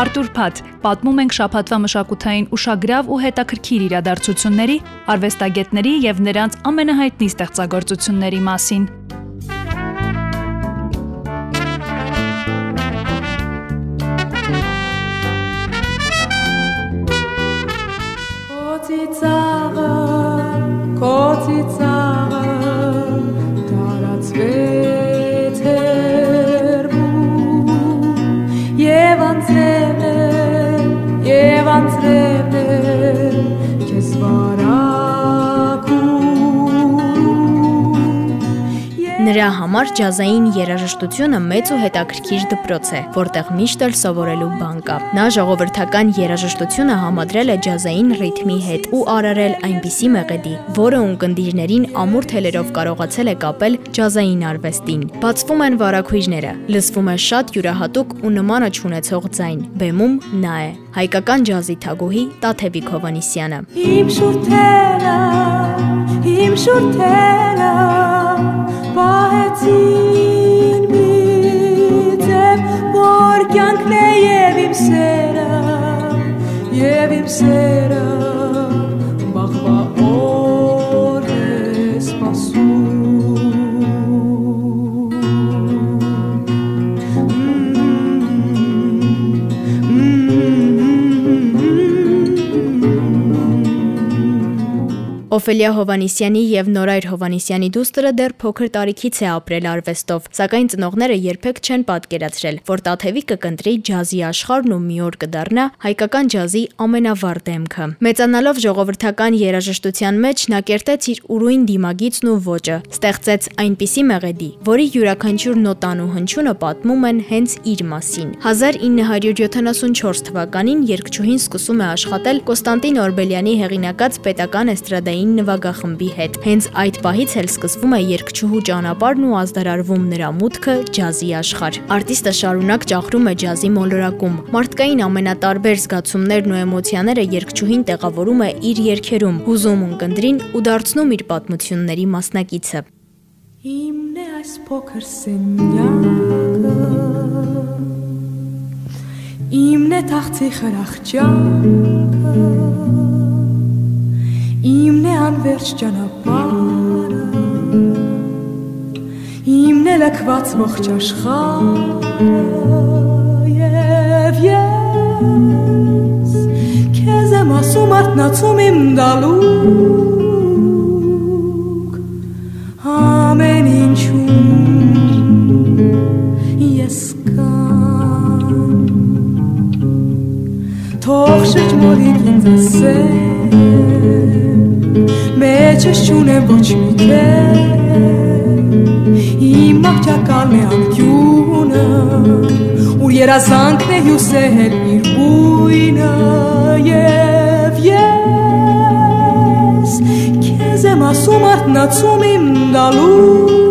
Արտուր Փաթ, պատմում ենք շփաթվա մշակութային ուշագրավ ու հետաքրքիր իրադարձությունների, արվեստագետների եւ նրանց ամենահայտնի ստեղծագործությունների մասին։ Նրա համար ջազային երաժշտությունը մեծ ու հետաքրքիր դպրոց է, որտեղ միշտ էլ սովորելու բան կա։ Նա ժողովրդական երաժշտությունը համադրել է ջազային ռիթմի հետ ու արարել այնպիսի մեղեդի, որը ունկնդիրներին ամուր թելերով կարողացել է կապել ջազային արվեստին։ Բացվում են վարակույրները, լսվում է շատ յուրահատուկ ու նմանը չունեցող ձայն։ Բեմում նա է հայկական ջազի թագուհի Տաթևիկ Հովանիսյանը։ Իմ շուրթերը, իմ շուրթերը պահեցին մի ձև, որ կյանքն է և իմ սերը, և իմ սերը, Օֆելիա Հովանիսյանի եւ Նորայր Հովանիսյանի դուստրը դեռ փոքր տարիքից է ապրել արվեստով, սակայն ծնողները երբեք չեն պատկերացրել, որ Տաթևիկը կընտրի ջազի աշխարհն ու մի օր կդառնա հայկական ջազի ամենավառ դեմքը։ Մեծանալով ժողովրդական երաժշտության մեջ նա կերտեց իր ուրույն դիմագիծն ու ոճը, ստեղծեց այնպիսի մեղեդի, որի յուրաքանչյուր նոտան ու հնչյունը պատմում են հենց իր մասին։ 1974 թվականին երգչուհին սկսում է աշխատել Կոստանտին Օրբելյանի հեղինակած պետական էստրադայի երգչային նվագախմբի հետ։ Հենց այդ պահից էլ սկսվում է երգչուհու ճանապարհն ու ազդարարվում նրա մուտքը ջազի աշխարհ։ Արտիստը շարունակ ճախրում է ջազի մոլորակում։ Մարդկային ամենատարբեր զգացումներն ու էմոցիաները երգչուհին տեղավորում է իր երգերում, հուզում ունկնդրին ու դարձնում իր պատմությունների մասնակիցը։ Իմն է այս փոքր սենյակը Իմն է թաղցի խրախճակը Իմն է անverջ ճանապարհը Իմն է լքված ողջ աշխարհը եւ ես քեզ եմ ասում արտնացում իմ դալուկ ամեն ինչում ես կամ թող շրջմորի ինձ ասել մեջս չունեմ ոչ մի կեր Իմ աղջակալն է անկյունը Ուր երազանքն է հյուսել իր բույնը Եվ ես Քեզ եմ ասում արտնացում իմ դալուկ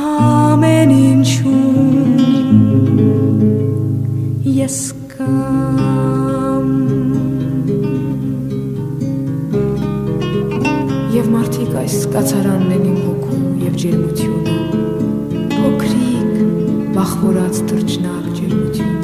Ամեն ինչում Ես կացարանն են իմ հոգու եւ ջերմությունը Փոքրիկ բախորած թրջնակ ջերմությունը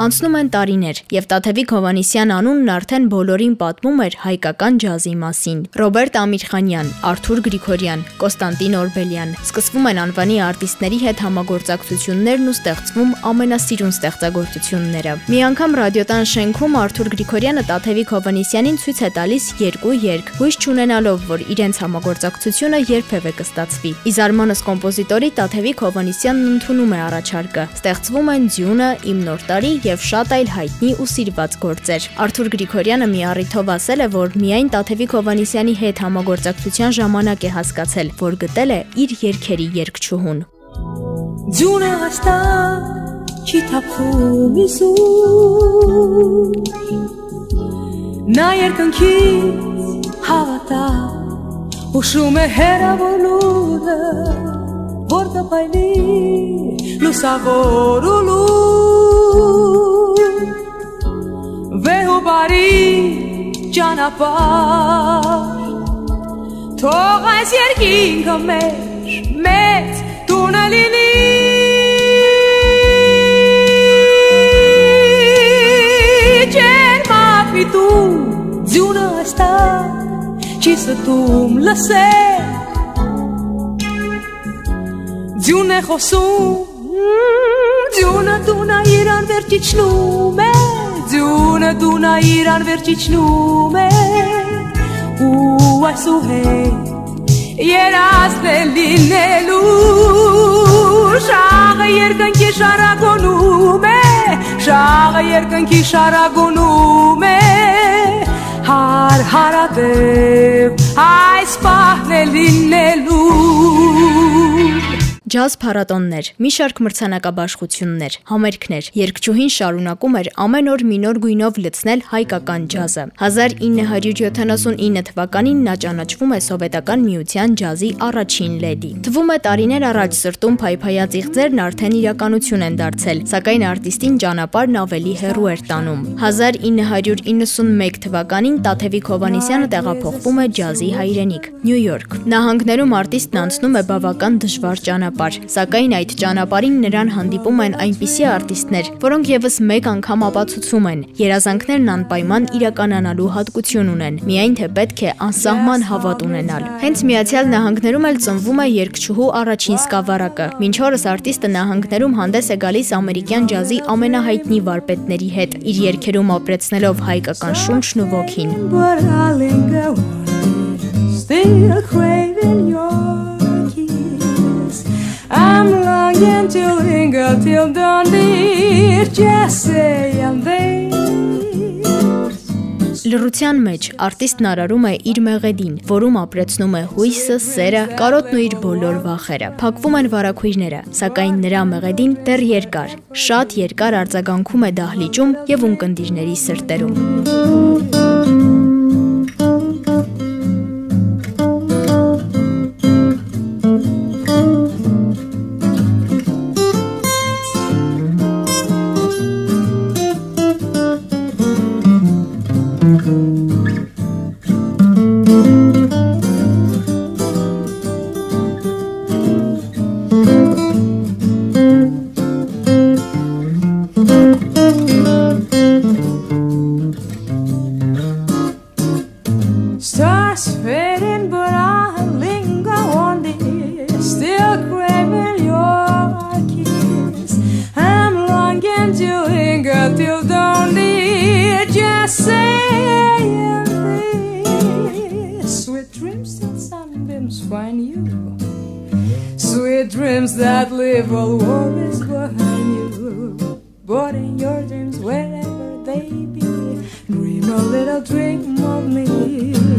Անցնում են տարիներ, եւ Տաթևիկ Հովանիսյան անունն արդեն բոլորին պատմում էր հայկական ջազի մասին։ Ռոբերտ Ամիրխանյան, Արթուր Գրիգորյան, Կոստանտին Օրբելյան։ Սկսվում են անվանի արտիստների հետ համագործակցություններն ու ստեղծվում ամենասիրուն ստեղծագործությունները։ Մի անգամ ռադիոտան շենքում Արթուր Գրիգորյանը Տաթևիկ Հովանիսյանին ցույց է տալիս երկու երգ, հույս չունենալով, որ իրենց համագործակցությունը երբևէ կստացվի։ Ի զարմանս կոմպոզիտորի Տաթևիկ Հովանիսյանն ընդունում է առաջարկը։ Ստեղծվում են Ձյունը, Իմ նոր տարի եւ շատ այլ հայտնի ու սիրված գործեր։ Արթուր Գրիգորյանը մի առիթով ասել է, որ միայն Տաթևիկ Հովանիսյանի հետ համագործակցության ժամանակ է հասկացել, որ գտել է իր երկերի երկչուհուն։ Ձյունը հաստատ չի թափվում իսու Նա երկնքից հավատա Ուշում է հերավոր լուրը որ կփայլի լուսավոր ու լու վեհու բարի ճանապարհ թող այս երկինքը մեր մեծ տունը լինի ջերմապիտում ձյունը ստա չի ստում լսել Ձյուն է խոսում Ձյունը դունա իրան վերջիչնում է Ձյունը դունա իրան վերջիչնում է Ու այսուհե երազն է լինելու Շաղը երկնքի շարագոնում է Շաղը երկնքի շարագոնում է Հար հարատև այս պահն է լինելու Ջազ փառատոններ, մի շարք մրցանակաբաշխություններ, համերգներ։ Երկչուհին շարունակում էր ամեն օր մի նոր գույնով լցնել հայկական ջազը։ 1979 թվականին նա ճանաչվում է սովետական միության ջազի առաջին լեդի։ Թվում է տարիներ առաջ սրտում փայփայած իղձերն արդեն իրականություն են դարձել, սակայն արտիստին ճանապարհն ավելի հեռու էր տանում։ 1991 թվականին Տաթևիկ Հովանեսյանը տեղափոխվում է ջազի հայրենիք՝ Նյու Յորք։ Նահանգներում արտիստն անցնում է բավական դժվար ճանապարհ ճանապարհ, սակայն այդ ճանապարհին նրան հանդիպում են այնպիսի արտիստներ, որոնք եւս մեկ անգամ ապացուցում են, երազանքներն անպայման իրականանալու հատկություն ունեն, միայն թե պետք է անսահման հավատ ունենալ։ Հենց Միացյալ Նահանգներում էլ ծնվում է երկչուհու առաջին սկավառակը։ Մինչ օրս արտիստը նահանգներում հանդես է գալիս ամերիկյան ջազի ամենահայտնի վարպետների հետ, իր երգերում ապրեցնելով հայկական շունչն ու ոգին։ Still craving your To linger till dawn dear? Just say I'm there. Լրության մեջ արտիստն արարում է իր մեղեդին, որում ապրեցնում է հույսը, սերը, կարոտն ու իր բոլոր վախերը։ Փակվում են վարակույրները, սակայն նրա մեղեդին դեռ երկար, շատ երկար արձագանքում է դահլիճում եւ ունկնդիրների սրտերում։ dreams that live all worries behind you. But in your dreams, wherever they be, dream a little dream of me.